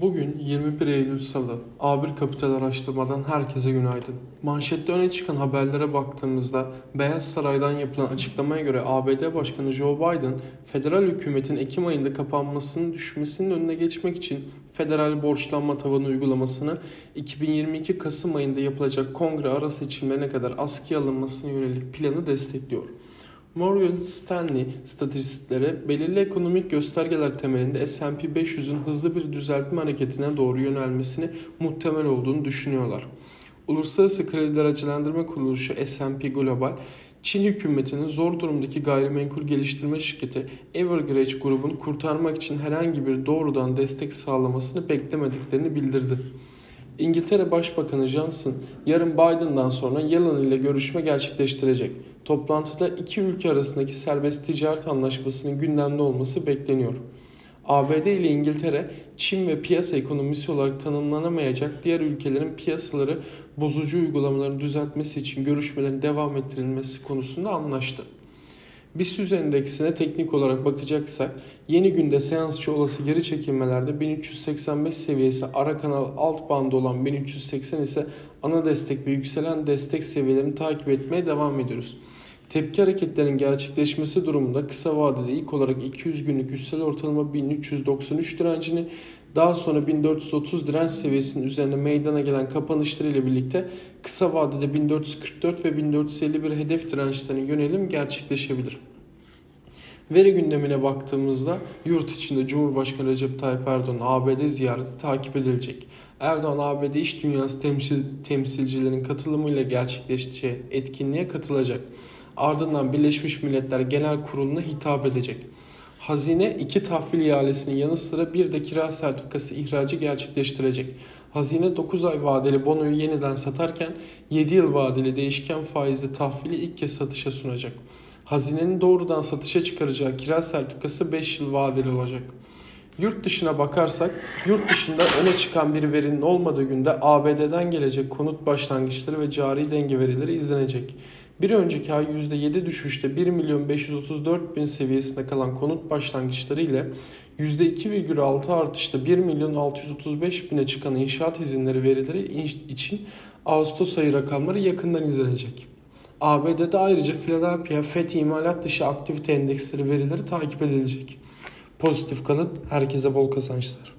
Bugün 21 Eylül Salı. A1 Kapital Araştırma'dan herkese günaydın. Manşette öne çıkan haberlere baktığımızda Beyaz Saray'dan yapılan açıklamaya göre ABD Başkanı Joe Biden, federal hükümetin Ekim ayında kapanmasının düşmesinin önüne geçmek için federal borçlanma tavanı uygulamasını 2022 Kasım ayında yapılacak kongre ara seçimlerine kadar askıya alınmasına yönelik planı destekliyor. Morgan Stanley statistikleri belirli ekonomik göstergeler temelinde S&P 500'ün hızlı bir düzeltme hareketine doğru yönelmesini muhtemel olduğunu düşünüyorlar. Uluslararası Kredi Aracılandırma Kuruluşu S&P Global, Çin hükümetinin zor durumdaki gayrimenkul geliştirme şirketi Evergrande grubunu kurtarmak için herhangi bir doğrudan destek sağlamasını beklemediklerini bildirdi. İngiltere Başbakanı Johnson yarın Biden'dan sonra Yellen ile görüşme gerçekleştirecek. Toplantıda iki ülke arasındaki serbest ticaret anlaşmasının gündemde olması bekleniyor. ABD ile İngiltere, Çin ve piyasa ekonomisi olarak tanımlanamayacak diğer ülkelerin piyasaları bozucu uygulamalarını düzeltmesi için görüşmelerin devam ettirilmesi konusunda anlaştı. BIST endeksine teknik olarak bakacaksak yeni günde seansçı olası geri çekilmelerde 1385 seviyesi ara kanal alt bandı olan 1380 ise ana destek ve yükselen destek seviyelerini takip etmeye devam ediyoruz. Tepki hareketlerinin gerçekleşmesi durumunda kısa vadede ilk olarak 200 günlük üstel ortalama 1393 direncini daha sonra 1430 direnç seviyesinin üzerine meydana gelen kapanışlarıyla birlikte kısa vadede 1444 ve 1451 hedef dirençlerine yönelim gerçekleşebilir. Veri gündemine baktığımızda yurt içinde Cumhurbaşkanı Recep Tayyip Erdoğan ABD ziyareti takip edilecek. Erdoğan ABD iş dünyası temsil, temsilcilerin katılımıyla gerçekleşeceği etkinliğe katılacak. Ardından Birleşmiş Milletler Genel Kurulu'na hitap edecek. Hazine iki tahvil ihalesinin yanı sıra bir de kira sertifikası ihracı gerçekleştirecek. Hazine 9 ay vadeli bonoyu yeniden satarken 7 yıl vadeli değişken faizli tahvili ilk kez satışa sunacak. Hazinenin doğrudan satışa çıkaracağı kira sertifikası 5 yıl vadeli olacak. Yurt dışına bakarsak, yurt dışında öne çıkan bir verinin olmadığı günde ABD'den gelecek konut başlangıçları ve cari denge verileri izlenecek. Bir önceki ay %7 düşüşte 1 milyon 534 bin seviyesinde kalan konut başlangıçları ile %2,6 artışta 1 milyon 635 bine çıkan inşaat izinleri verileri için Ağustos ayı rakamları yakından izlenecek. ABD'de ayrıca Philadelphia FED imalat dışı aktivite endeksleri verileri takip edilecek. Pozitif kalın, herkese bol kazançlar.